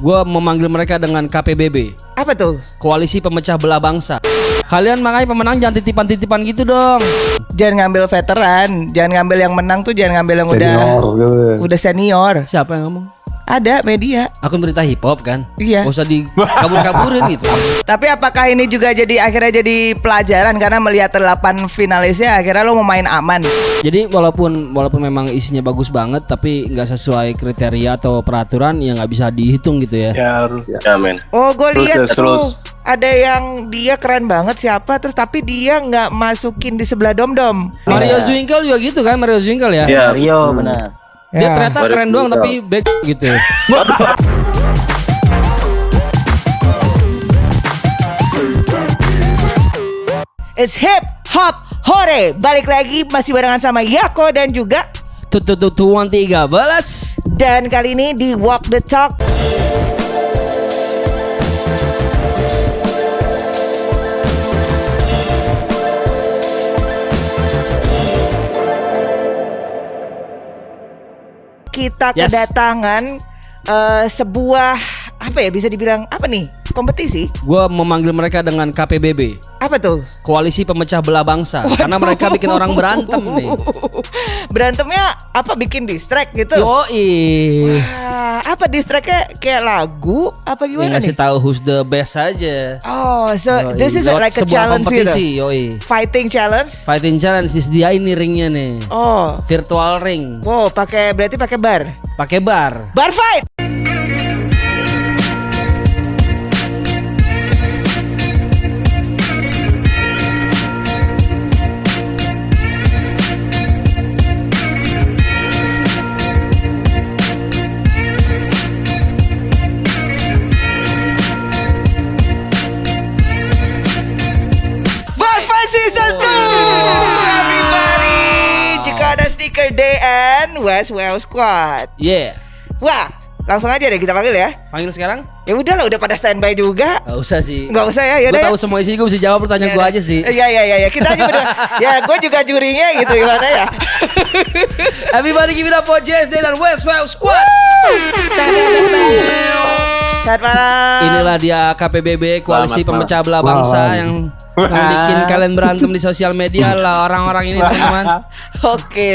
gue memanggil mereka dengan KPBB, Apa tuh? Koalisi Pemecah Belah Bangsa. Kalian makanya pemenang jangan titipan-titipan gitu dong. Jangan ngambil veteran, jangan ngambil yang menang tuh jangan ngambil yang udah Senior gitu. udah senior. Siapa yang ngomong? Ada media. Akun berita hip hop kan? Iya. Gak usah dikabur-kaburin gitu. Tapi apakah ini juga jadi akhirnya jadi pelajaran karena melihat delapan finalisnya akhirnya lo mau main aman. Jadi walaupun walaupun memang isinya bagus banget tapi nggak sesuai kriteria atau peraturan ya nggak bisa dihitung gitu ya. Ya harus. Ya men. Oh, gue lihat terus, tuh terus. ada yang dia keren banget siapa terus tapi dia nggak masukin di sebelah dom dom. Mario Zwinkel juga gitu kan Mario Zwinkel ya. Ya. Mario benar. Dia Ya. ternyata keren doang tapi back gitu. It's hip hop hore. Balik lagi masih barengan sama Yako dan juga tuan tiga belas. dan kali ini di Walk the Talk kita Yes. kedatangan eh, sebuah apa ya bisa dibilang apa nih kompetisi? Gue memanggil mereka dengan KPBB, apa tuh? Koalisi Pemecah Belah Bangsa, karena mereka bikin orang berantem nih. berantemnya apa? Bikin distract gitu? Yoi. Wah, apa distractnya? Kayak lagu? Apa Yang gimana ngasih nih? tahu who's the best aja. oh so Yoi. this is Lewat like a challenge kompetisi, gitu yoi. fighting challenge? Fighting challenge disediain nih ringnya nih. oh. Virtual ring, wow pakai berarti pakai bar? Pakai bar. bar fight Sneaker Day and West Well Squad Yeah. Wah langsung aja deh kita panggil ya Panggil sekarang? Ya udah lah udah pada standby juga Gak usah sih. Nggak usah ya Gue yaudah tahu ya. semua isi gue bisa jawab pertanyaan gue aja sih. Iya iya iya ya. kita juga udah Ya gue juga jurinya gitu gimana ya Everybody give it up for JSD dan West Wales Squad. Selamat malam Inilah dia KPBB Koalisi Selamat Pemecah Belah Bangsa Malam. yang yang bikin kalian berantem di sosial media lah orang-orang ini teman-teman. Oke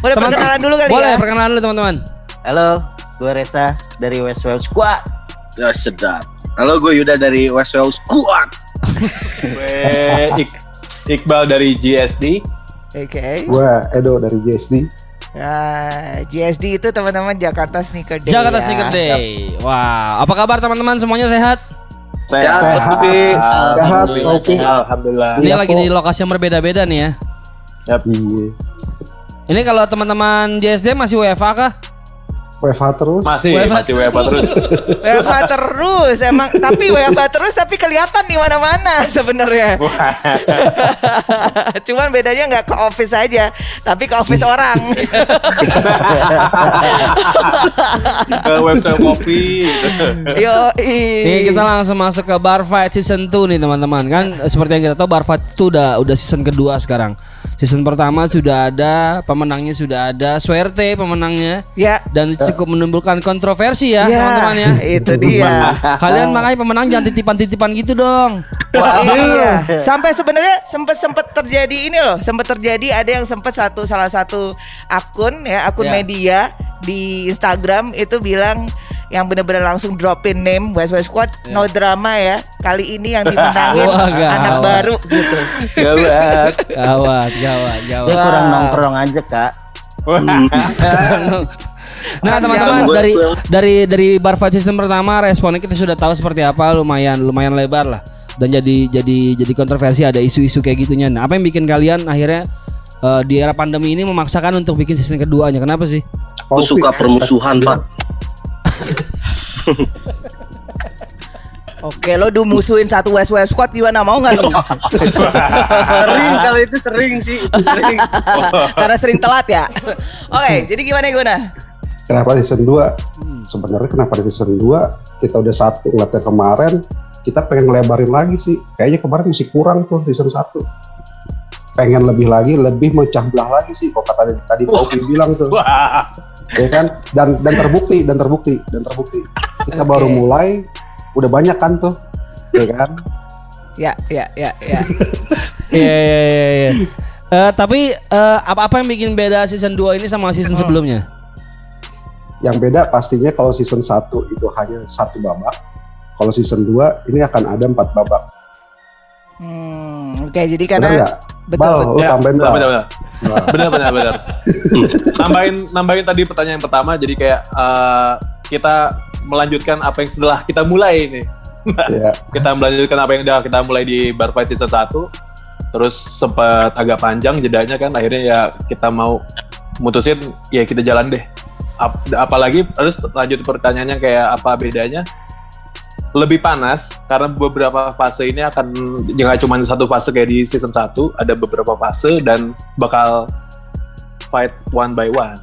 Boleh Teman- perkenalan dulu kali Boleh ya perkenalan dulu teman-teman. Halo, gue Reza dari West Wales Squad. Ya sedap. Halo gue Yuda dari Westwell Squad. Gue Ik- Iqbal dari GSD. Oke Gua Edo dari JSD. Nah, GSD itu teman-teman Jakarta Sneaker Day Jakarta ya. Sneaker Day. Wow, apa kabar teman-teman semuanya sehat? Sehat, Sehat. Sehat, sehat. Alhamdulillah. Ini lagi di lokasi yang berbeda-beda nih ya. Iya. Ini kalau teman-teman JSD masih WFA kah? WFH terus. Masih, WFH. masih WFH terus. WFH terus emang tapi WFH terus tapi kelihatan di mana-mana sebenarnya. Cuman bedanya nggak ke office aja, tapi ke office orang. Ke website kopi. Yo, Nih kita langsung masuk ke Bar Fight Season 2 nih teman-teman kan seperti yang kita tahu Bar Fight itu udah udah season kedua sekarang. Season pertama sudah ada, pemenangnya sudah ada, Swerte pemenangnya Ya, dan cukup menimbulkan kontroversi ya, ya, teman-teman ya. Itu dia. Kalian makanya pemenang jangan titipan-titipan gitu dong. Wah, iya. Sampai sebenarnya sempat sempat terjadi ini loh, sempat terjadi ada yang sempat satu salah satu akun ya, akun Ya. media di Instagram itu bilang yang benar-benar langsung dropin name West West Squad no drama ya. Kali ini yang dimenangin Wah, gawat. anak baru gitu. Gawat. Gawat, gawat, Dia gawat. kurang nongkrong aja kak. Nah teman-teman dari dari dari bar fight system pertama responnya kita sudah tahu seperti apa lumayan lumayan lebar lah dan jadi jadi jadi kontroversi ada isu-isu kayak gitunya. Nah apa yang bikin kalian akhirnya eh, di era pandemi ini memaksakan untuk bikin season keduanya? Kenapa sih? Gue suka permusuhan pak. Oke, lo du musuhin satu West West Squad gimana mau nggak lo? sering kalau itu sering sih. Itu sering. Karena sering telat ya. Oke, jadi gimana gimana? Kenapa season 2? Sebenarnya kenapa di season 2 kita udah satu ngeliatnya kemarin kita pengen ngelebarin lagi sih. Kayaknya kemarin masih kurang tuh season 1. Pengen lebih lagi, lebih mecah belah lagi sih. Kok kata tadi Paupi bilang tuh, Wah. Ya kan? Dan dan terbukti, dan terbukti, dan terbukti. kita Oke. baru mulai udah banyak kan tuh ya kan Ya, ya, ya, ya. Iya iya iya iya. Eh, tapi eh, apa-apa yang bikin beda season 2 ini sama season sebelumnya? yang beda pastinya kalau season 1 itu hanya satu babak kalau season 2 ini akan ada empat babak Hmm, oke, jadi benar karena betul, Bal, betul. Ya, tambahin benar, benar, benar. Benar benar benar Hmm. nambahin nambahin tadi pertanyaan pertama jadi kayak eh, kita melanjutkan apa yang setelah kita mulai ini ya. kita melanjutkan apa yang udah kita mulai di Bar Fight season 1 terus sempat agak panjang jedanya kan akhirnya ya kita mau mutusin ya kita jalan deh Ap- apalagi terus lanjut pertanyaannya kayak apa bedanya lebih panas karena beberapa fase ini akan ya nggak cuma satu fase kayak di season 1 ada beberapa fase dan bakal fight one by one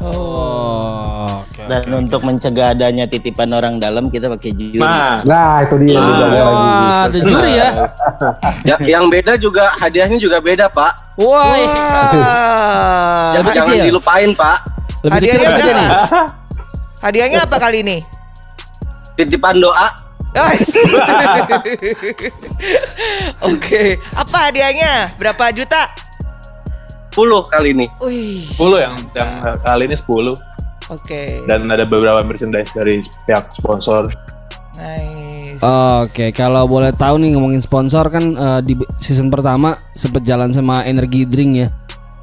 Oh, oke. Dan untuk mencegah adanya titipan orang dalam kita pakai jurus. nah nah itu dia Ah. lagi Wah, ada juri ya. Ya, yang beda juga hadiahnya juga beda, Pak. Wah. Jangan, Lebih jangan kecil. dilupain, Pak. lebih kecil Hadiahnya apa nih? Hadiahnya apa kali ini? Titipan doa. Oke, apa hadiahnya? Berapa juta? 10 kali ini. Wih, 10 yang yang kali ini 10 oke. dan ada beberapa merchandise dari pihak sponsor Nice. Oke, kalau boleh tahu nih ngomongin sponsor kan eh, di season pertama sempet jalan sama energy drink ya.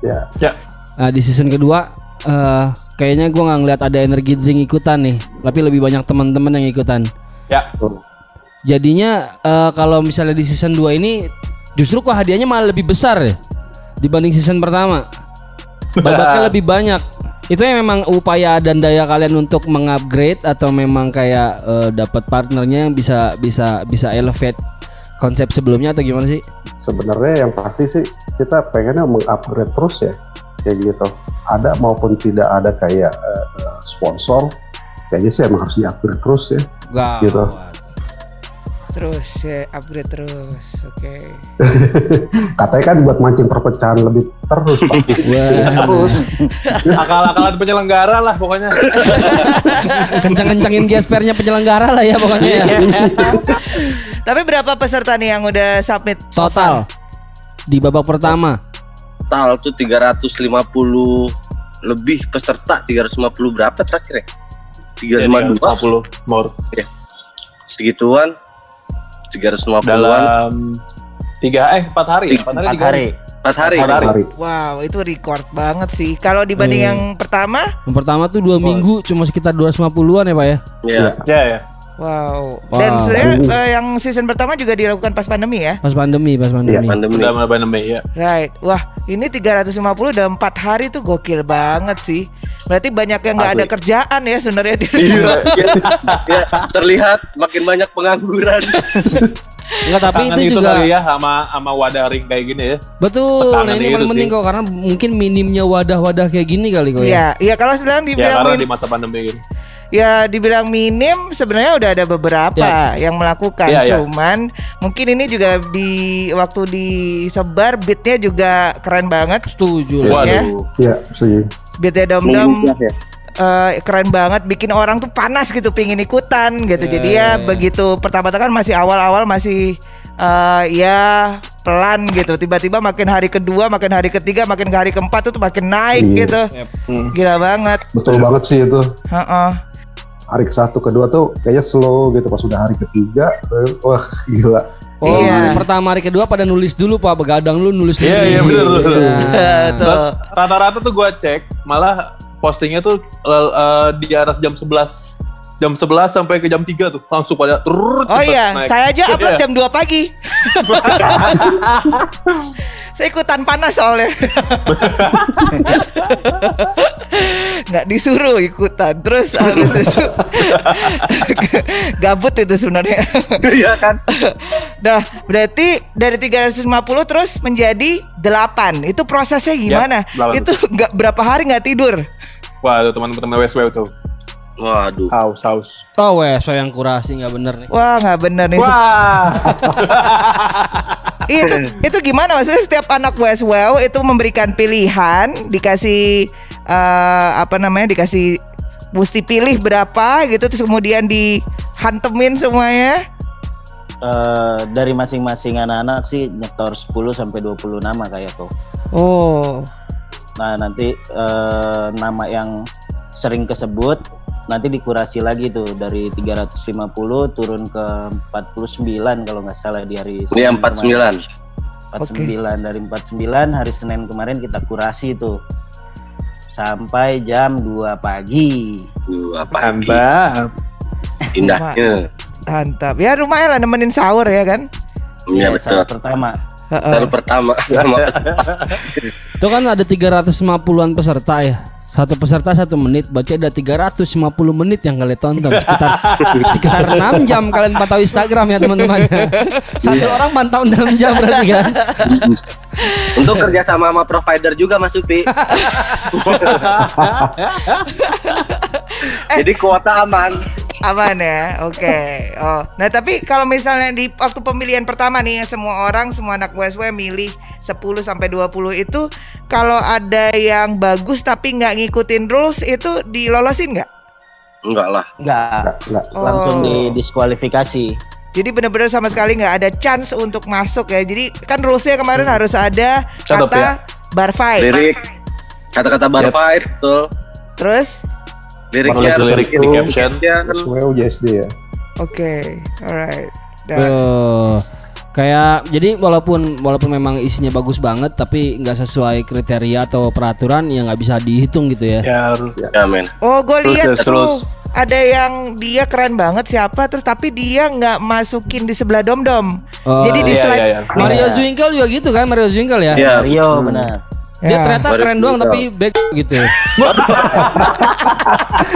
ya ya Nah, di season kedua eh kayaknya gua nggak ngeliat ada energy drink ikutan nih, tapi lebih banyak teman-teman yang ikutan. ya Jadinya eh, kalau misalnya di season 2 ini justru kok hadiahnya malah lebih besar ya dibanding season pertama. Babaknya lebih banyak. Itu yang memang upaya dan daya kalian untuk mengupgrade atau memang kayak eh, dapat partnernya yang bisa bisa bisa elevate konsep sebelumnya atau gimana sih? sebenarnya yang pasti sih kita pengennya mengupgrade terus ya kayak gitu ada maupun tidak ada kayak eh, sponsor kayaknya sih emang harus diupgrade terus ya Gak. Gitu. Terus ya, upgrade terus. Oke. katanya kan buat mancing perpecahan lebih terus Pak. terus akal-akalan penyelenggara lah pokoknya Kencang-kencangin gespernya penyelenggara lah ya pokoknya ya. Tapi berapa peserta nih yang udah submit Total di babak pertama. Total tuh 350 lebih peserta 350 berapa terakhir ya? 352 50 more segituan 350-an dalam tiga eh empat hari Tiga- empat hari Empat tiga hari. 4 hari. Empat hari. hari Wow, itu record banget sih. Kalau dibanding Iya. yang pertama, Yang pertama tuh dua minggu cuma sekitar 250-an ya pak ya. Ya. ya ya wow. Wow. Dan sebenarnya eh, yang season pertama juga dilakukan pas pandemi ya. Pas pandemi, pas pandemi. Iya, Pandemi. udah pandemi ya Right. Wah, ini 350 dalam 4 hari tuh gokil banget sih. Berarti banyak yang nggak ada kerjaan ya sebenarnya di Iya, ya, ya, terlihat makin banyak pengangguran. Enggak tapi Kangen itu gitu juga kali ya sama sama wadah ring kayak gini ya betul. Nah ini itu paling penting sih. kok karena mungkin minimnya wadah-wadah kayak gini kali kok ya. Iya, iya kalau sebenarnya ya karena di masa pandemi gini ya dibilang minim sebenarnya udah ada beberapa Ya. yang melakukan. Iya, iya. Cuman mungkin ini juga di waktu disebar beatnya juga keren banget. Setuju lah. waduh ya sih Beatnya dom-dom ya. eh, keren banget bikin orang tuh panas gitu pingin ikutan gitu Iya, jadi iya, ya iya. begitu pertama-tama kan masih awal-awal masih eh, ya pelan gitu tiba-tiba makin hari kedua makin hari ketiga makin hari keempat tuh makin naik Iya. gitu Yep. Hmm. gila banget betul banget sih itu Heeh. Hari ke satu kedua tuh kayaknya slow gitu pas sudah hari ketiga wah gila Oh, Iya. hari pertama hari kedua pada nulis dulu Pak, begadang lu nulis dulu. Iya, iya, betul, rata-rata tuh gua cek malah postingnya tuh eh, di atas jam 11 jam 11 sampai ke jam 3 tuh langsung pada turut Oh iya, saya aja upload Iya. jam 2 pagi. saya ikutan panas soalnya. Nggak disuruh ikutan. Terus habis itu gabut itu sebenarnya. Iya kan? Nah, berarti dari 350 terus menjadi 8. Itu prosesnya gimana? delapan. itu nggak berapa hari nggak tidur. wah teman-teman WSW tuh Waduh. haus haus Oh weh, so yang kurasi nggak bener nih. Wah, nggak bener nih. wah itu itu gimana maksudnya setiap anak Westwell itu memberikan pilihan dikasih eh, apa namanya dikasih mesti pilih berapa gitu terus kemudian dihantemin semuanya. Eh, dari masing-masing anak-anak sih nyetor 10 sampai 20 nama kayak tuh. Oh. Nah, nanti eh, nama yang sering kesebut nanti dikurasi lagi tuh dari 350 turun ke 49 kalau nggak salah di hari Ini yang kemarin. 49. 49 dari 49 hari Senin kemarin kita kurasi tuh sampai jam 2 pagi. Duh, apa Mantap. indahnya. Mantap. Ya lumayan lah nemenin sahur ya kan. Iya Ya, betul. pertama. Baru pertama Itu kan ada 350-an peserta ya. Satu peserta satu menit, berarti ada 350 menit yang kalian tonton sekitar sekitar 6 jam kalian pantau Instagram ya teman-teman. Satu orang pantau 6 jam berarti kan. Untuk kerja sama sama provider juga Mas Upi. Jadi kuota aman. Aman ya, oke. Oh, nah tapi kalau misalnya di waktu pemilihan pertama nih semua orang, semua anak WSW milih 10 sampai 20 itu kalau ada yang bagus tapi nggak ngikutin rules itu dilolosin nggak? Enggak lah. Enggak, Nggak, nggak. langsung Oh. didiskualifikasi. Jadi benar-benar sama sekali nggak ada chance untuk masuk ya. Jadi kan rulesnya kemarin harus ada Shut up, kata ya. bar fight. Lirik kata-kata bar Yep. fight betul. Terus, Liriknya Menulis lirik di caption. SWO JSD ya. oke, alright. Eh, kayak jadi walaupun walaupun memang isinya bagus banget tapi nggak sesuai kriteria atau peraturan ya nggak bisa dihitung gitu ya. Ya, harus. Ya men. Oh, gue lihat terus, tuh terus. ada yang dia keren banget siapa, terus tapi dia nggak masukin di sebelah dom dom. Oh, Jadi di Iya, slide. iya, iya. Mario Zwinkel juga gitu kan Mario Zwinkel ya. Iya. Mario benar. Dia Ya. ternyata Mario keren doang tapi back gitu.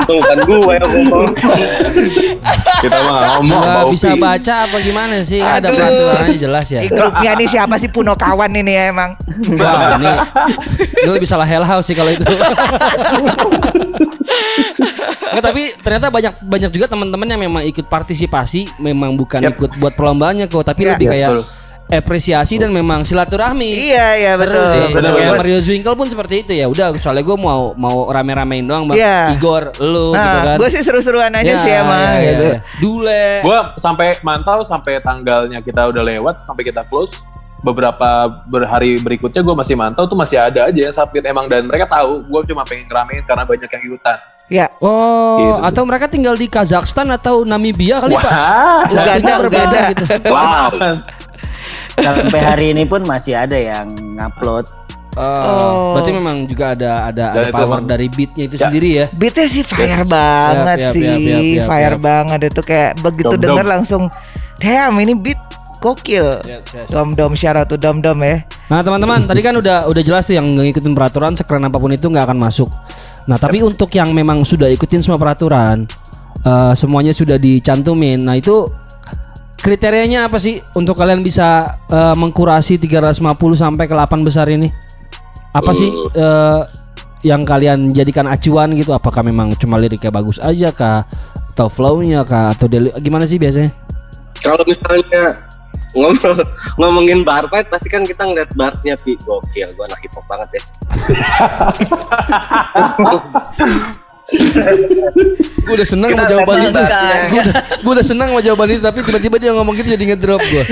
Tuh kan gue yang ngomong. Kita mah ngomong Nggak sama bisa baca apa gimana sih? Ada Aduh. peraturannya jelas ya. Grupnya nih siapa sih Puno kawan ini ya emang. Wah, ini, ini lebih salah Hell House sih kalau itu. Nggak, tapi ternyata banyak banyak juga teman-teman yang memang ikut partisipasi, memang bukan Yap. ikut buat perlombaannya kok, tapi Ya. lebih Yes. kayak Betul. Apresiasi dan memang silaturahmi. Iya iya Seru betul. sih. kayak bener. Mario Zwinkel pun seperti itu ya. Udah, soalnya gue mau mau rame-ramein doang, bang. Iya. Igor, lu gitu Nah, kan. gue sih seru-seruan aja Ya, sih emang ya, ya, gitu. ya. Dule. Gua sampai mantau sampai tanggalnya kita udah lewat sampai kita close beberapa berhari berikutnya gue masih mantau tuh masih ada aja yang submit emang dan mereka tahu gue cuma pengen ngeramein karena banyak yang ikutan Ya. Oh, Gitu. atau mereka tinggal di Kazakhstan atau Namibia kali, Pak? wah Uganda, Waktunya berbeda Uganda. gitu. Wow. Sampai hari ini pun masih ada yang ngupload. Oh. Berarti memang juga ada ada, ada power emang- dari beatnya itu Ya. sendiri ya. Beatnya sih fire banget Yap, yap, sih, yap, yap, yap, fire yap. banget itu kayak begitu denger langsung, damn ini beat gokil. Dom dom syarat tuh dom dom ya. Nah teman-teman tadi kan udah udah jelas tuh yang ngikutin peraturan sekeren apa pun itu nggak akan masuk. Nah tapi untuk yang memang sudah ikutin semua peraturan, eh, semuanya sudah dicantumin. Nah itu kriterianya apa sih untuk kalian bisa eh, mengkurasi 350 sampai ke 8 besar ini? Apa sih eh, yang kalian jadikan acuan gitu? Apakah memang cuma liriknya bagus aja kah? Atau flow-nya kah? Atau deli- gimana sih biasanya? Kalau misalnya ngomong ngomongin bar fight pasti kan kita ngeliat barsnya pi gokil gue anak hip hop banget ya Gue udah seneng sama jawaban itu. Gue udah, gua udah seneng sama jawaban itu, tapi tiba-tiba dia ngomong gitu jadi ngedrop gue.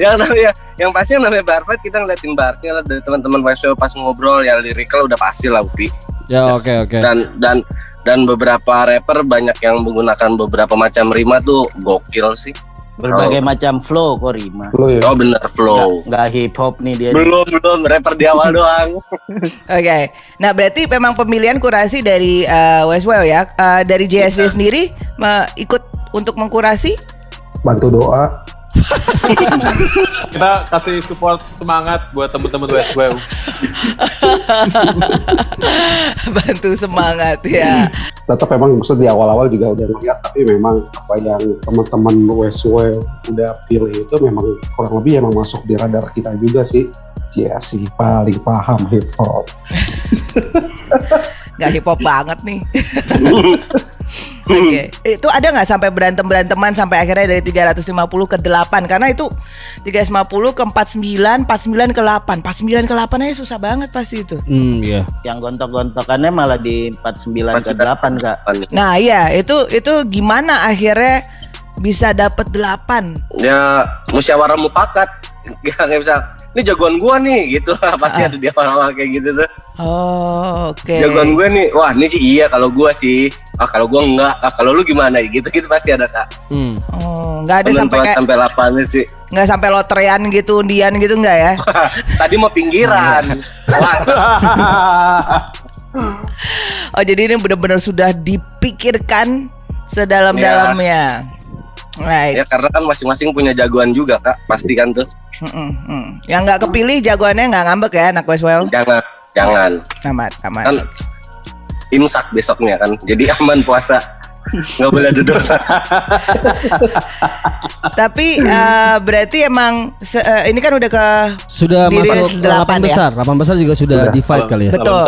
yang namanya yang pasti yang namanya bar fight kita ngeliatin barsnya lah dari teman-teman WSO pas ngobrol ya lirikal udah pasti lah upi Ya oke oke. dan dan dan beberapa rapper banyak yang menggunakan beberapa macam rima tuh gokil sih Berbagai macam flow kok Rima. Lo ya. oh bener flow Nggak hip hop nih dia. belum belum rapper di awal doang Oke, nah berarti memang pemilihan kurasi dari uh, Westwell ya, Uh, dari JSD sendiri me- ikut untuk mengkurasi. Bantu doa. Kita kasih support semangat buat temen-temen WSW Bantu semangat ya. Tetap memang maksud di awal-awal juga udah ngeliat tapi memang apa yang teman-teman WSW udah pilih itu memang kurang lebih emang masuk di radar kita juga sih. Iya sih paling paham hip hop. Gak hip hop banget nih. Oke, itu ada nggak sampai berantem beranteman sampai akhirnya dari 350 ke 8 karena itu 350 ke 49, 49 ke 8, 49 ke 8 aja susah banget pasti itu. Hmm, iya. Yang gontok-gontokannya malah di 49 ke 8 kak. Nah iya itu itu gimana akhirnya bisa dapet 8 Ya musyawarah mufakat. Gak nggak bisa. Ini jagoan gua nih gitu lah pasti Ah. ada dia orang-orang kayak gitu tuh. Oh oke. Jagoan gue nih, wah ini sih iya kalau gua sih. Ah kalau gua enggak, ah kalau lu gimana gitu gitu pasti ada kak. Hmm. Oh nggak ada sampai Penentuan kayak sampai lapannya sih. nggak sampai loterian gitu undian gitu nggak ya? Tadi mau pinggiran. Wah, Oh jadi ini benar-benar sudah dipikirkan sedalam-dalamnya. Right. ya karena kan masing-masing punya jagoan juga kak, pasti kan tuh. Mm-mm, mm. Yang nggak kepilih jagoannya nggak ngambek ya anak Westwell. Jangan, jangan. Amat, amat. Kan imsak besoknya kan, jadi aman puasa. Nggak boleh ada dosa. Tapi eh, berarti emang se- eh, ini kan udah ke Sudah masuk delapan 8 ya? besar. 8 besar juga sudah Sudah. divide kali ya. betul.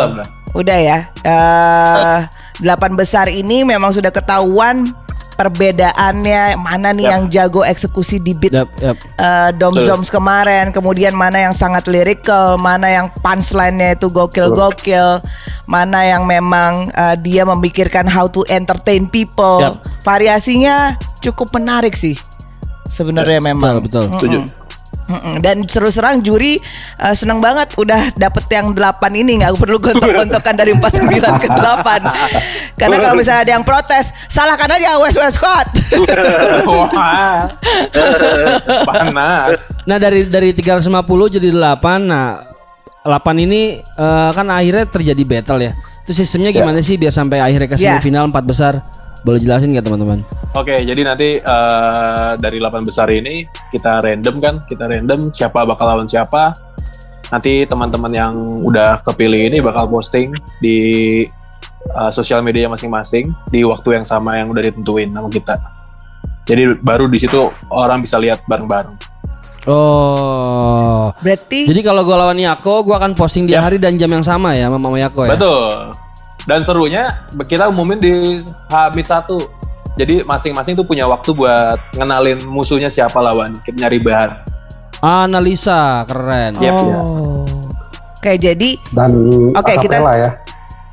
Udah ya. Eh delapan besar ini memang sudah ketahuan perbedaannya mana nih Yap. yang jago eksekusi di beat Yap, yap. eh, Dom Zoms kemarin, kemudian mana yang sangat lyrical, mana yang punchline-nya itu gokil-gokil, mana yang memang eh, dia memikirkan how to entertain people. Yap. Variasinya cukup menarik sih. Sebenarnya memang. Betul, betul. Setuju. Mm-mm. Dan terus terang juri eh, seneng banget udah dapet yang 8 ini nggak perlu gontok-gontokan dari 49 ke 8 Karena kalau misalnya ada yang protes salahkan aja West West Scott Wah. Panas. Nah, dari dari 350 jadi 8. Nah, 8 ini eh, kan akhirnya terjadi battle ya. Itu sistemnya gimana sih biar sampai akhirnya ke Ya. semifinal 4 besar? Boleh jelasin nggak teman-teman? Oke, jadi nanti eh, dari 8 besar ini kita random kan, kita random siapa bakal lawan siapa. Nanti teman-teman yang udah kepilih ini bakal posting di eh, sosial media masing-masing di waktu yang sama yang udah ditentuin sama kita. Jadi baru di situ orang bisa lihat bareng-bareng. Oh. Berarti Jadi kalau gua lawan Yako, gua akan posting di Ya. hari dan jam yang sama ya sama Mama Yako ya. Betul. Dan serunya kita umumin di Hamid satu. Jadi masing-masing tuh punya waktu buat ngenalin musuhnya siapa lawan, kita nyari bahan. Analisa keren. Yep. Oh. Oke, jadi Dan Oke, kita- akapela ya.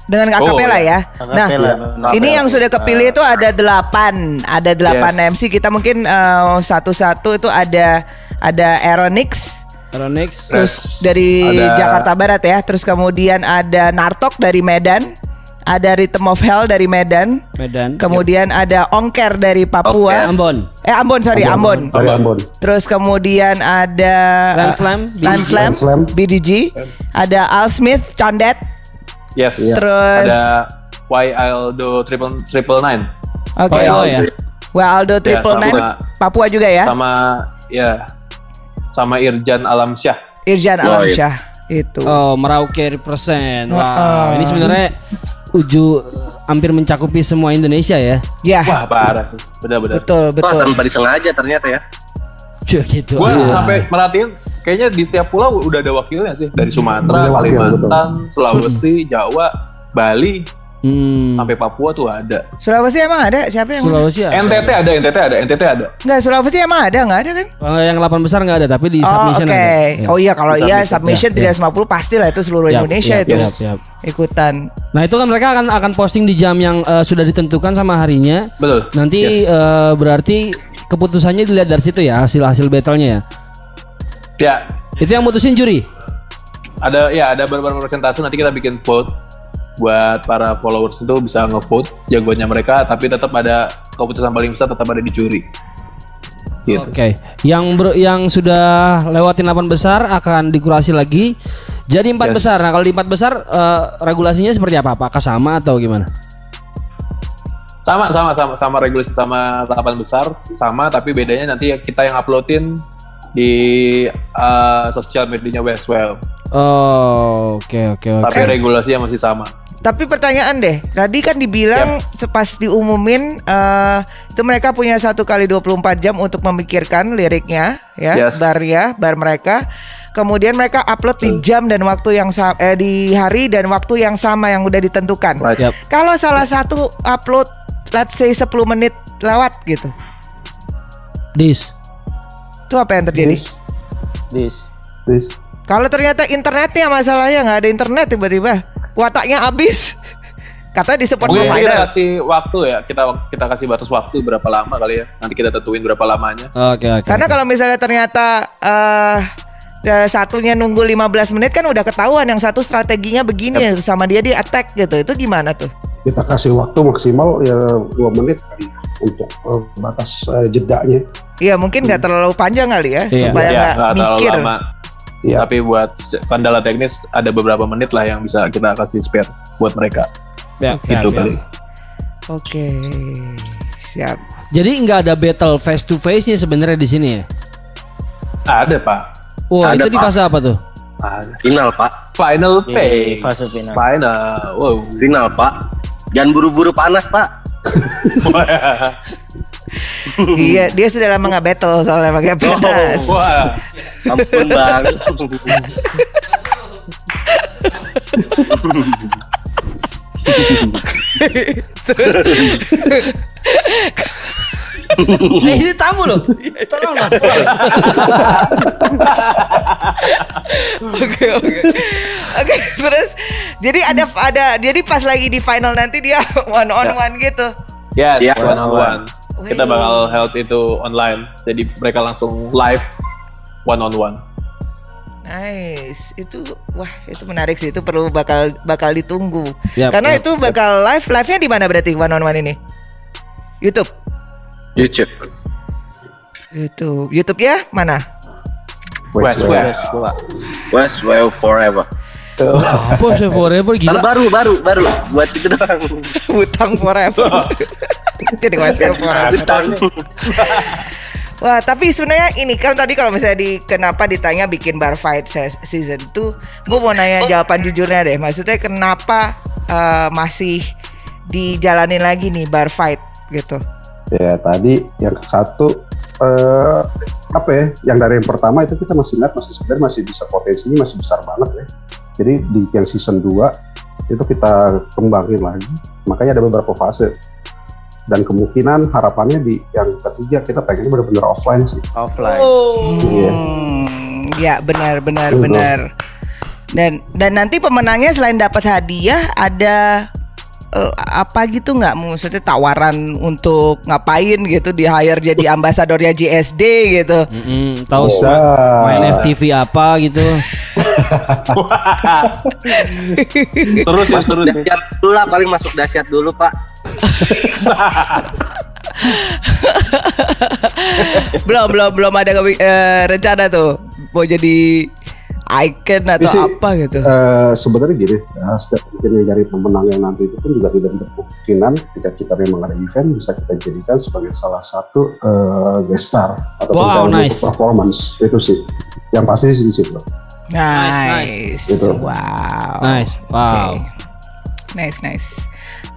dengan Oh, akapela ya. Nah, Akapela. ini yang sudah kepilih itu ada delapan, ada delapan Yes. MC. Kita mungkin eh, satu-satu itu ada ada Aeronix, Aeronix. terus Yes. dari Ada- Jakarta Barat ya. Terus kemudian ada Nartok dari Medan, ada Rhythm of Hell dari Medan, Medan. kemudian ada Ongker dari Papua. Ambon. Eh Ambon sorry Ambon. Dari Ambon. Terus kemudian ada Grand Slam, BDG. Landslam, Grand Slam. BDG, ada Al Smith, Condet, Yes. Iya. terus Ada Y Aldo triple triple nine oke, Oh, ya. Waldo Triple sama- Nine, Papua juga ya, sama ya sama Irjan Alamsyah. Irjan Oh, Alamsyah itu. Oh, Merauke represent. Wow, Heeh. ini sebenarnya uju hampir mencakupi semua Indonesia ya. Ya, Wah parah sih, benar-benar. betul Wah betul. tanpa disengaja ternyata ya. Cuy, gitu. Gua Iya. sampai merhatiin, kayaknya di tiap pulau udah ada wakilnya sih dari Sumatera, Kalimantan, Sulawesi, Jawa, Bali, Hmm. sampai Papua tuh ada. Sulawesi emang ada? Siapa yang? Sulawesi ya? NTT ada, NTT ada, NTT ada. Enggak, Sulawesi emang ada nggak ada kan? Eh, yang 8 besar nggak ada, tapi di Oh, submission oke. ada. Ya. Oh iya kalau iya Submission. Ya, ya. 350 pastilah itu seluruh Yap, Indonesia yap, itu yap, yap. ikutan. Nah itu kan mereka akan akan posting di jam yang eh, sudah ditentukan sama harinya. Betul. Nanti Yes. eh, berarti keputusannya dilihat dari situ ya hasil hasil battlenya ya. Ya, Itu yang mutusin juri. ada ya ada beberapa persentase nanti kita bikin vote buat para followers itu bisa ngevote jagoannya mereka tapi tetap ada keputusan paling besar tetap ada di juri gitu Oke. Yang ber- yang sudah lewatin 8 besar akan dikurasi lagi jadi empat Yes. besar. Nah kalau di empat besar eh, regulasinya seperti apa? Apakah sama atau gimana? sama sama sama sama regulasi sama 8 besar sama tapi bedanya nanti kita yang uploadin di uh, sosial medianya Westwell Oh, oke oke oke. tapi regulasinya masih sama Tapi pertanyaan deh, tadi kan dibilang pas diumumin eh, itu mereka punya satu kali 24 jam untuk memikirkan liriknya ya, Yes. bar ya, bar mereka. Kemudian mereka upload di jam dan waktu yang eh, di hari dan waktu yang sama yang udah ditentukan. Right. Yap. Kalau salah satu upload let's say 10 menit lewat gitu. Dis. Itu apa yang terjadi? Dis, Dis. dis. Kalau ternyata internetnya masalahnya nggak ada internet tiba-tiba kuotanya habis. Katanya di support Mungkin kita provider. kasih waktu ya, kita kita kasih batas waktu berapa lama kali ya. Nanti kita tentuin berapa lamanya. Oke oke. Karena kalau misalnya ternyata eh ya, satunya nunggu 15 menit kan udah ketahuan yang satu strateginya begini sama dia di attack gitu. Itu gimana tuh? Kita kasih waktu maksimal ya dua menit kali untuk eh, batas eh, jedanya. Iya mungkin nggak terlalu panjang kali ya Iya. supaya ya, nggak terlalu mikir. lama. Iya. Tapi buat kendala teknis ada beberapa menit lah yang bisa kita kasih spare buat mereka. Ya, Gitu ya, ya. kali. Oke siap. Jadi nggak ada battle face to face nya sebenarnya di sini ya? Ada pak. Wah Ada, itu di Pak. fase apa tuh? Final pak, Final Di phase. fase final. Final. Wow. final pak. Jangan buru-buru panas pak. Iya dia sudah lama nggak battle soalnya pakai panas. Wah. Ampun bang. eh ini tamu loh. Tolong lah. Oke oke oke terus jadi ada ada jadi pas lagi di final nanti dia one on one gitu. Yes, Iya. one on one. Wih. Kita bakal held itu online. Jadi mereka langsung live one on one. Nice itu wah itu menarik sih itu perlu bakal bakal ditunggu Yap, karena yap, itu bakal live live nya di mana berarti one on one ini YouTube YouTube. YouTube YouTube ya mana West, West, West. Gua. West Well Forever. Apa sih forever gila? baru baru baru buat itu doang. Utang forever jadi forever Utang. Wah, tapi sebenarnya ini kan tadi kalau misalnya di kenapa ditanya bikin bar fight se- season 2, gue mau nanya jawaban jujurnya deh. Maksudnya kenapa eh, masih dijalanin lagi nih bar fight gitu? Ya tadi yang satu eh, apa ya? Yang dari yang pertama itu kita masih lihat masih sebenarnya masih bisa potensinya masih besar banget ya. Jadi di yang season 2 itu kita kembangin lagi. Makanya ada beberapa fase. Dan kemungkinan harapannya di yang ketiga kita pengen benar-benar offline sih. Offline. Iya. Hmm, ya benar benar benar. Dan dan nanti pemenangnya selain dapat hadiah ada eh, apa gitu nggak maksudnya tawaran untuk ngapain gitu di hire jadi ambasadornya JSD gitu. Mm-mm, tahu Bisa. main FTV apa gitu. Terus ya, Masuk terus ya. dahsyat dulu lah paling masuk dahsyat dulu pak. belum belum belum ada eh, rencana tuh mau jadi icon atau Ini sih, apa gitu. Eh, sebenarnya gini, ya, setiap mungkin dari pemenang yang nanti itu pun juga tidak menutup kemungkinan ketika kita memang ada event bisa kita jadikan sebagai salah satu eh, guest star atau Wow, untuk nice. performance itu sih. Yang pasti sih di situ. Nice. Gitu. Wow. Nice. Wow. Oke. Nice, nice.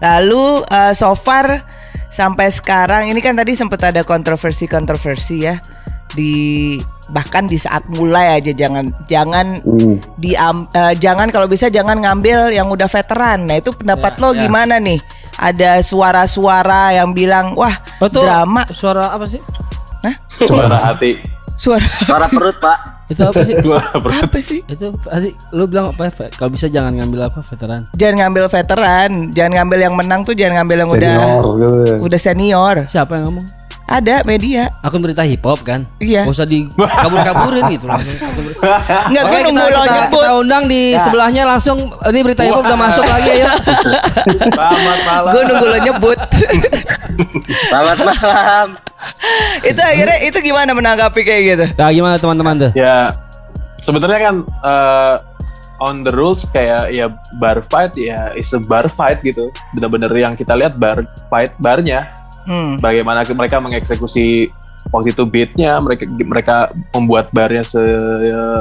Lalu eh, so far sampai sekarang ini kan tadi sempat ada kontroversi-kontroversi ya di bahkan di saat mulai aja jangan jangan Hmm. diam eh, jangan kalau bisa jangan ngambil yang udah veteran. Nah, itu pendapat Ya, lo ya. gimana nih? Ada suara-suara yang bilang, "Wah, Oh, tuh drama." suara apa sih? Suara hati. Suara Suara perut pak. Itu apa sih? Suara perut. apa sih? itu tadi lu bilang apa? Kalau bisa jangan ngambil apa veteran. Jangan ngambil veteran, jangan ngambil yang menang tuh jangan ngambil yang udah Senior gitu ya. udah senior. Siapa yang ngomong? Ada media. Akun berita hip hop kan? Iya. Gak usah dikabur-kaburin gitu langsung. akun berita- Enggak Oke, gue kita, nunggu lo kita, nyebut. kita undang di sebelahnya langsung ini berita hip hop udah masuk lagi ayo. Selamat malam. Gue nunggu lo nyebut. Selamat malam. itu akhirnya itu gimana menanggapi kayak gitu? Nah, gimana teman-teman tuh? Ya sebenarnya kan eh, on the rules kayak ya bar fight ya is a bar fight gitu. Bener-bener yang kita lihat bar fight barnya Hmm. bagaimana mereka mengeksekusi waktu itu beatnya mereka mereka membuat barnya se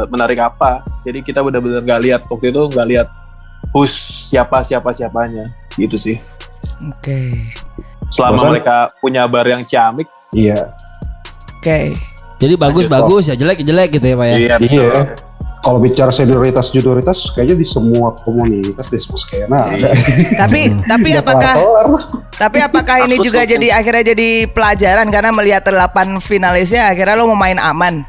menarik apa jadi kita benar-benar nggak lihat waktu itu nggak lihat who's siapa siapa siapanya gitu sih Oke. selama Bosan? mereka punya bar yang ciamik Iya. Oke. Jadi bagus Lanjut, bagus ya jelek jelek gitu ya pak ya. Iya Iya. Kalau bicara senioritas junioritas kayaknya di semua komunitas di semua skena ada. Tapi tapi apakah tapi apakah ini juga jadi akhirnya jadi pelajaran karena melihat delapan finalisnya akhirnya lo mau main aman.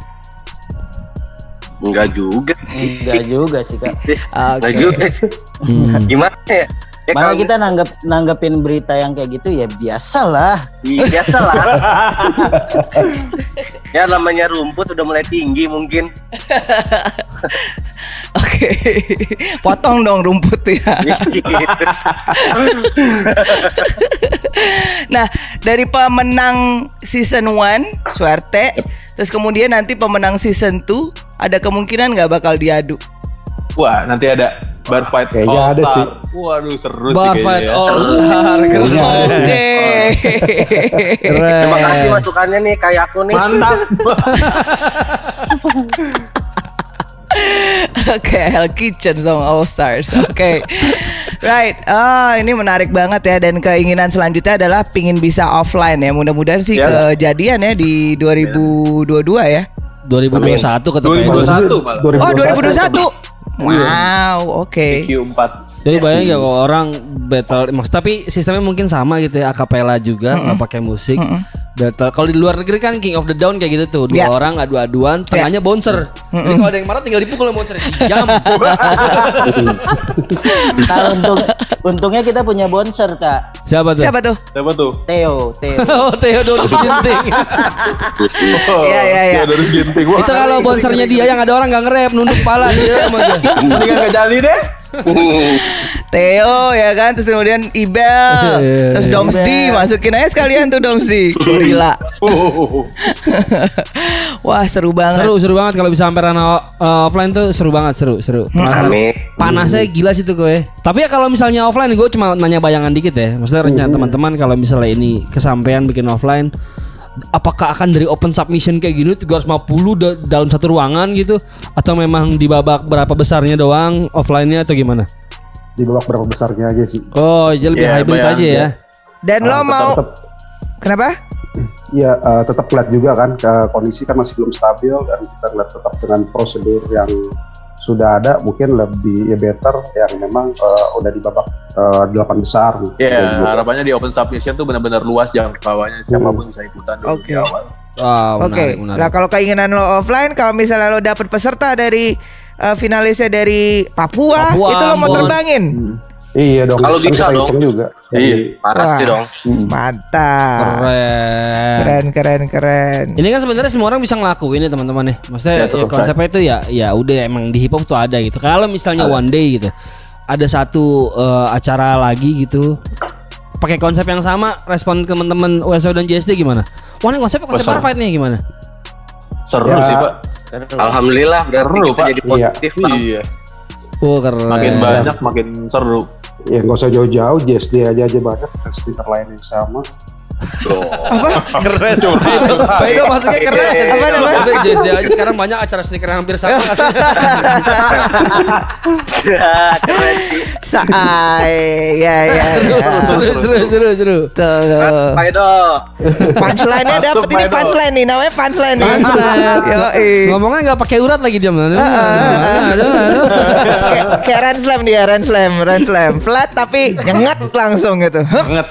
Enggak juga. Enggak juga sih kak. Enggak Oke. juga sih. Hmm. Gimana ya? Ya Malah kalau kita nanggap nanggepin berita yang kayak gitu ya biasalah. Iya, biasa lah. ya namanya rumput udah mulai tinggi mungkin. Oke. Potong dong rumput ya. Nah, dari pemenang season 1 Suerte, terus kemudian nanti pemenang season 2 ada kemungkinan nggak bakal diadu. Wah, nanti ada bar fight Kayaknya All ada Star. sih. Waduh, seru Bar sih fight kayaknya ya. all star keren. Oke. Keren. Terima kasih masukannya nih kayak aku nih. Mantap. Oke, Hell Kitchen Song All Stars. Oke. Right. Ah, ini menarik banget ya dan keinginan selanjutnya adalah pingin bisa offline ya. Mudah-mudahan sih Ya. kejadian ya di 2022 ya. 2021 ketemu 2021 malah. Oh, 2021. Wow, oke. Q4. Jadi bayangin gak kalau orang battle maksud tapi sistemnya mungkin sama gitu ya akapela juga nggak pakai musik. Battle kalau di luar negeri kan King of the Down kayak gitu tuh dua Ya. orang adu-aduan tengahnya bouncer. Jadi kalau ada yang marah tinggal dipukul sama bouncer jam. Nah, untung, untungnya kita punya bonser kak. Siapa tuh? Siapa tuh? Siapa tuh? Theo, Theo. oh Theodorus Ginting. Oh, Iya, iya, iya. Theodorus Ginting. Wah, Itu kalau bouncernya dia yang ada orang gak nge-rap nunduk kepala dia. Mendingan gak jadi deh. Theo ya kan terus kemudian Ibel Iya. terus Domsdi masukin aja sekalian tuh Domsdi gorila wah seru banget Seru seru banget kalau bisa sampai ranah uh, offline tuh seru banget seru seru. Penasaran. Amin. Panasnya gila sih tuh gue. Tapi ya kalau misalnya offline gue cuma nanya bayangan dikit ya. Maksudnya rencana teman-teman kalau misalnya ini kesampaian bikin offline apakah akan dari open submission kayak gini 350 da- dalam satu ruangan gitu atau memang di babak berapa besarnya doang offline-nya atau gimana? di babak berapa besarnya aja sih Oh, jadi lebih Ya, hybrid bayang- aja ya. dan lo Ah, mau tetap kenapa Iya, eh, tetap lihat juga kan ke kondisi kan masih belum stabil dan kita lihat tetap dengan prosedur yang sudah ada mungkin lebih ya better yang memang eh, udah di babak eh, delapan besar. Ya, Kayak gitu. harapannya di open submission tuh benar-benar luas jangkauannya siapa pun bisa ikutan dulu Oke. di awal. Ah, Oke, menarik. nah kalau keinginan lo offline, kalau misalnya lo dapet peserta dari eh, finalisnya dari Papua, Papua, itu lo mau terbangin, Iya dong. Kalau bisa kita dong. hitung juga. Iya. Pasti Wah. dong. mantap, Keren. keren keren keren. Ini kan sebenarnya semua orang bisa ngelakuin ya teman-teman ya. Maksudnya Ya, ya, konsepnya itu ya ya udah emang di hip hop tuh ada gitu. Kalau misalnya one day gitu ada satu eh, acara lagi gitu pakai konsep yang sama respon teman-teman WSO dan JSD gimana? Wah ini konsepnya konsep bar fight nih gimana? Seru Ya. sih, Pak. Alhamdulillah berarti Seru, kita Pak. jadi Iya. positif Pak. Iya. Oh keren. Makin banyak makin seru. Ya nggak usah jauh-jauh, JSD aja aja banyak, stiker lain yang sama. Keren. Pak Edo masuknya keren. Apa namanya? Itu JSD aja sekarang banyak acara sneaker hampir sama. Keren sih. Saai, ya ya. seru, ya. seru, seru, seru, seru. Tuh. Pak Edo. Punchline-nya dapet ini punchline nih, namanya punchline nih. Punchline. Yoi. Ngomongnya nggak pakai urat lagi dia. Kayak kayak Ren Slam dia, Ren Slam, Ren Slam. Flat tapi nyengat langsung gitu. Heeh.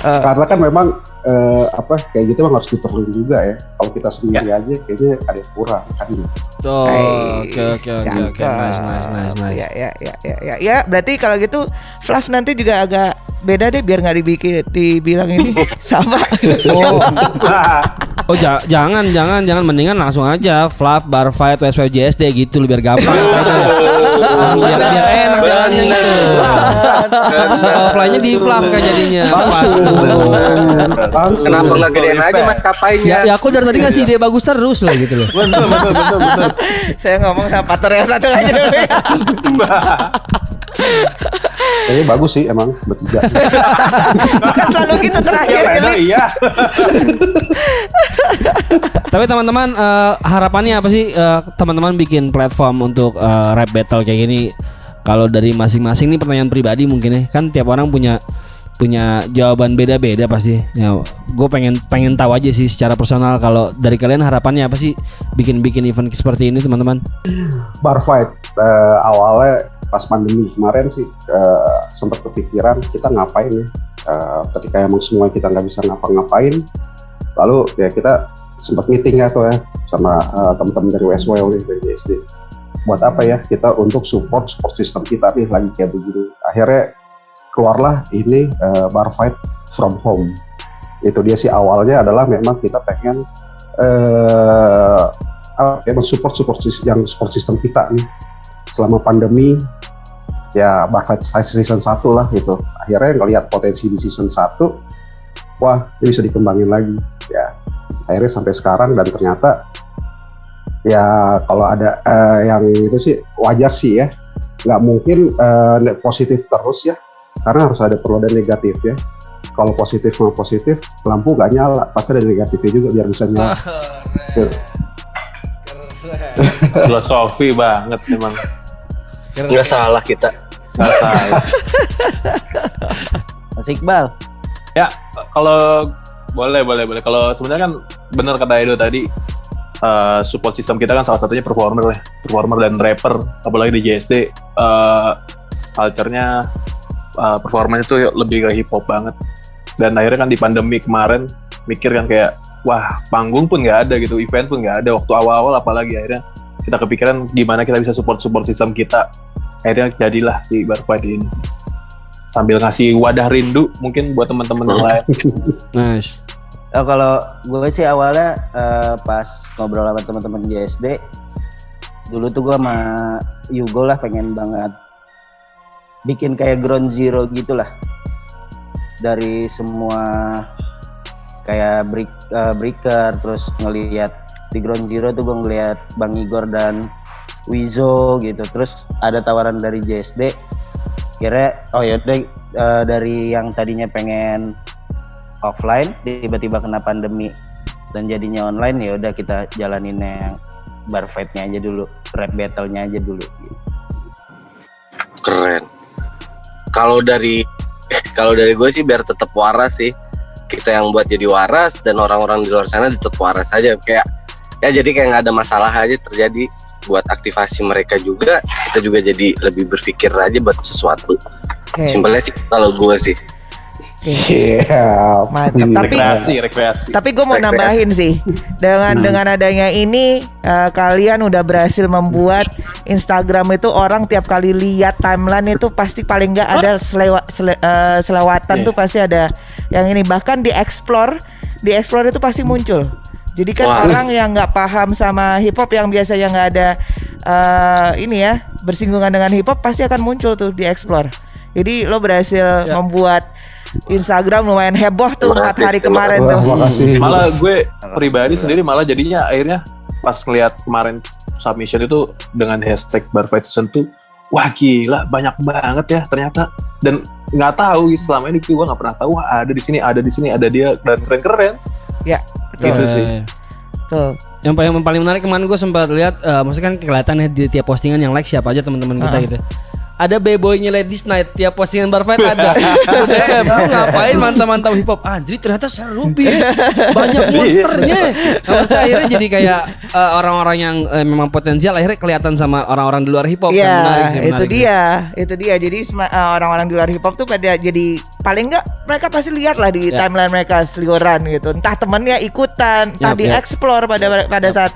Karena kan memang eh, apa kayak gitu memang harus diperluin juga ya. Kalau kita sendiri aja kayaknya ada yang kurang kan gitu. Oh, oke oke oke oke nice nice nice nice. Ya ya ya ya ya. Ya, berarti kalau gitu Flav nanti juga agak beda deh biar nggak dibikin dibilang ini sama. Oh, oh ja- jangan jangan jangan mendingan langsung aja Flav bar fight WSW JSD gitu biar gampang. biar biar enak jalannya gitu. Offline-nya di Flav kan jadinya. Kenapa nggak gedein aja mas kapainya? Ya, ya aku dari tadi ngasih ide bagus terus loh gitu loh. Betul, betul, betul, betul. Saya ngomong sama partner yang satu lagi dulu ya. Kayaknya bagus sih emang bertiga. Bukan selalu gitu terakhir Iya, kali. iya. Tapi teman-teman eh, harapannya apa sih eh, teman-teman bikin platform untuk eh, rap battle kayak gini? Kalau dari masing-masing nih pertanyaan pribadi mungkin ya kan tiap orang punya punya jawaban beda-beda pasti. Ya gue pengen pengen tahu aja sih secara personal kalau dari kalian harapannya apa sih bikin bikin event seperti ini teman-teman bar fight eh, awalnya pas pandemi kemarin sih eh, sempat kepikiran kita ngapain ya? Eh, ketika emang semua kita nggak bisa ngapa-ngapain lalu ya kita sempat meeting ya tuh ya sama eh, teman-teman dari WSW nih dari BSD buat apa ya kita untuk support support system kita nih lagi kayak begini. Akhirnya keluarlah ini eh, bar fight from home. Itu dia sih awalnya adalah memang kita pengen apa ya, support support yang support system kita nih selama pandemi ya Barfight season 1 lah gitu. Akhirnya ngelihat potensi di season 1 wah ini bisa dikembangin lagi ya. Akhirnya sampai sekarang dan ternyata ya kalau ada eh, yang itu sih wajar sih ya. Nggak mungkin eh, ne- positif terus ya karena harus ada perlu ada negatif ya. Kalau positif mau positif lampu nggak nyala pasti ada negatifnya juga biar bisa nyala. Filosofi banget emang. Nggak salah kita. Nggak salah. Mas Iqbal. Ya, kalau boleh boleh boleh. Kalau sebenarnya kan benar kata Edo tadi eh, support system kita kan salah satunya performer ya, performer dan rapper. Apalagi di JSD eh culture-nya eh, performanya tuh lebih ke hip hop banget. Dan akhirnya kan di pandemi kemarin mikir kan kayak wah panggung pun nggak ada gitu, event pun nggak ada waktu awal-awal apalagi akhirnya kita kepikiran gimana kita bisa support support sistem kita. Akhirnya jadilah si Bar Fight ini sambil ngasih wadah rindu mungkin buat teman-teman yang lain. nice Oh, kalau gue sih awalnya eh, pas ngobrol sama teman-teman JSD, dulu tuh gue sama Yugo lah pengen banget bikin kayak ground zero gitulah dari semua kayak break, eh, breaker terus ngelihat di ground zero tuh gue ngelihat Bang Igor dan Wizo gitu terus ada tawaran dari JSD kira oh ya eh, dari yang tadinya pengen offline tiba-tiba kena pandemi dan jadinya online ya udah kita jalanin yang bar fight-nya aja dulu rap battle-nya aja dulu Keren. Kalau dari kalau dari gue sih biar tetap waras sih. Kita yang buat jadi waras dan orang-orang di luar sana tetap waras aja kayak ya jadi kayak nggak ada masalah aja terjadi buat aktivasi mereka juga kita juga jadi lebih berpikir aja buat sesuatu Oke. simpelnya sih kalau gue sih Iya. Mantap. Tapi rekreasi, rekreasi. Tapi gue mau Rekreasi. nambahin sih dengan dengan adanya ini eh, kalian udah berhasil membuat Instagram itu orang tiap kali lihat timeline itu pasti paling nggak ada selewa, sele- eh, selewatan Iya. tuh pasti ada yang ini bahkan di explore di explore itu pasti muncul. Jadi kan Wah. orang yang nggak paham sama hip hop yang biasanya nggak ada eh, ini ya bersinggungan dengan hip hop pasti akan muncul tuh di explore. Jadi lo berhasil membuat Instagram lumayan heboh tuh Terima empat hari terima kemarin tuh. makasih. malah gue pribadi sendiri malah jadinya akhirnya pas ngeliat kemarin submission itu dengan hashtag bar fight season 2 wah gila banyak banget ya ternyata dan nggak tahu gitu selama ini gue nggak pernah tahu wah, ada di sini ada di sini ada dia dan keren keren Betul. Gitu sih. Eh, Betul. yang paling yang paling menarik kemarin gue sempat lihat eh, maksudnya kan kelihatan ya di tiap postingan yang like siapa aja teman-teman kita Ah. gitu ada B-boynya Ladies Night tiap postingan bar fight ada DM lu ngapain mantap-mantap hip hop anjir ternyata seru Bi. banyak monsternya nah, maksudnya akhirnya jadi kayak eh, orang-orang yang eh, memang potensial akhirnya kelihatan sama orang-orang di luar hip hop Iya, Kan menarik sih, itu sih. dia, itu dia. Jadi eh, orang-orang di luar hip hop tuh pada jadi paling enggak mereka pasti lihat lah di Ya. timeline mereka seliweran gitu. Entah temennya ikutan, entah Yap, di yap. explore pada pada saat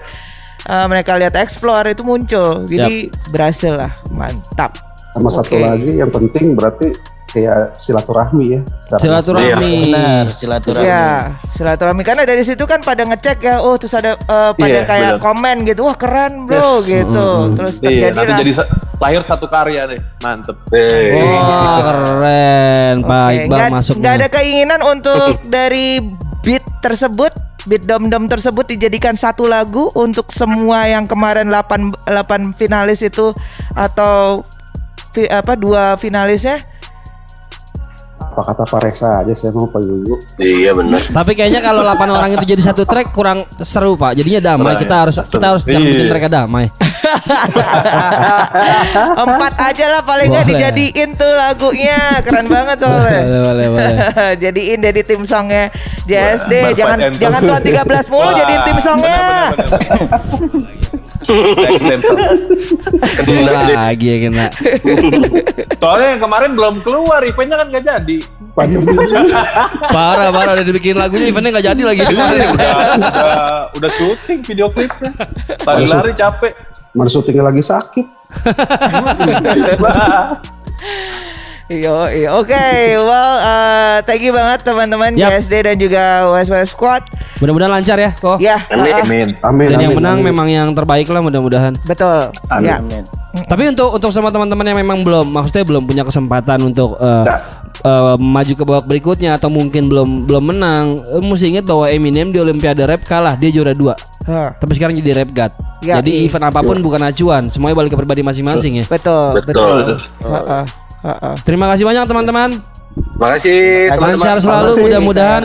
eh, mereka lihat explore itu muncul. Jadi berhasil lah, mantap. Sama satu Oke. lagi yang penting berarti kayak silaturahmi ya. silaturahmi. benar silaturahmi. Iya, silaturahmi. Karena dari situ kan pada ngecek ya, oh terus ada eh, pada Iya, kayak benar. komen gitu, wah keren bro gitu. Terus iya terjadi nanti lah. jadi lahir satu karya deh mantep. Eh, Wah keren. Pak Iqbal nggak- masuk nggak ada keinginan untuk dari beat tersebut beat dom dom tersebut dijadikan satu lagu untuk semua yang kemarin 8 8 finalis itu atau fi- apa dua finalisnya apa kata Pak Reza aja saya mau Pak Yuyu. Iya bener. Tapi kayaknya kalau 8 orang itu jadi satu track kurang seru pak. Jadinya damai. Kita ya? harus kita harus jangan Iya. bikin mereka damai. Empat aja lah paling nggak dijadiin tuh lagunya keren banget soalnya. boleh boleh boleh. jadiin jadi tim songnya JSD Wah, jangan jangan tuan 13 mulu jadiin tim songnya. Kena lagi ya kena. Soalnya yang kemarin belum keluar, eventnya kan gak jadi. Pandemi Parah parah udah dibikin lagunya eventnya nggak jadi lagi. udah, udah, udah syuting video klipnya. Lari-lari capek. mana syutingnya lagi sakit. Yo, yo. oke, well, uh, thank you banget teman-teman Yap. JSD dan juga West West Squad. Mudah-mudahan lancar ya kok. Ya, Amin. uh, Amin. Amin. Dan yang menang amin. memang yang terbaik lah mudah-mudahan. betul. Amin. Ya. Amin. Tapi untuk untuk semua teman-teman yang memang belum, maksudnya belum punya kesempatan untuk eh, Nah. eh, maju ke babak berikutnya atau mungkin belum belum menang, eh, mesti ingat bahwa Eminem di Olimpiade Rap kalah, dia juara dua. Huh. Tapi sekarang jadi rap god. Ya, jadi iya. event apa pun bukan acuan, semuanya balik ke pribadi masing-masing ya. Betul, Betul. Terima kasih banyak teman-teman. Makasih Lancar teman-teman. selalu, Makasih. mudah-mudahan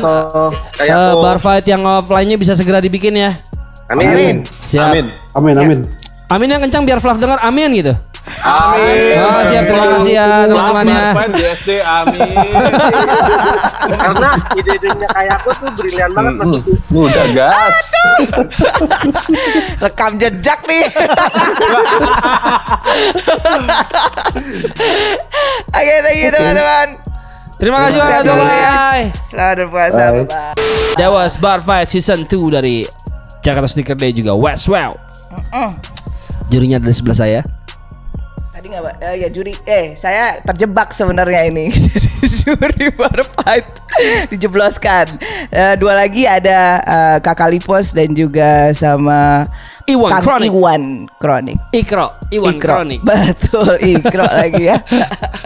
eh, aku. bar fight yang offline-nya bisa segera dibikin ya. Amin. Amin. Siap. Amin. Amin amin. Amin yang kencang biar Flav dengar amin gitu. Amin. Oh, siap terima kasih ya teman-teman ya. JSD, amin. Karena ide-idenya kayak aku tuh brilian banget maksudku. Udah gas. Rekam jejak nih. Oke, thank you teman-teman. Terima kasih banyak. ya. Bye. Selamat berpuasa. Bye. Bye. That was Bar Fight Season 2 dari Jakarta Sneaker Day juga Westwell. Jurinya ada di sebelah saya. Tadi nggak, Pak? Eh, ya juri. Eh, saya terjebak sebenarnya ini. Juri bar fight dijebloskan. Eh, dua lagi ada eh, Kakak Lipos dan juga sama Iwan Kang Kronik. Iwan Kronik. Ikro, Iwan Ikro. Kronik. Betul, Ikro lagi ya.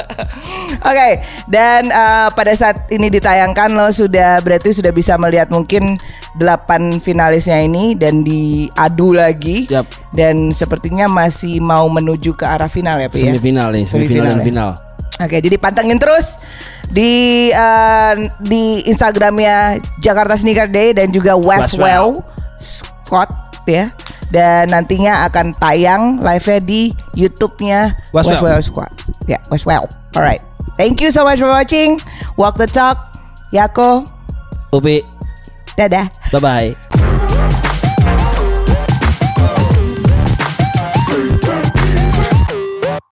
Oke, dan uh, pada saat ini ditayangkan lo sudah berarti sudah bisa melihat mungkin delapan finalisnya ini dan diadu lagi. Yap. Dan sepertinya masih mau menuju ke arah final ya, Pi ya. Semifinal nih, semifinal Semifinal dan ya. final. Oke, jadi pantengin terus di uh, di Instagramnya Jakarta Sneaker Day dan juga Westwell Scott ya. Dan nantinya akan tayang live-nya di YouTube-nya Westwell. Westwell Squad. Ya, Westwell. Alright. Thank you so much for watching. Walk the talk. Yako. Upi, Dadah. bye-bye.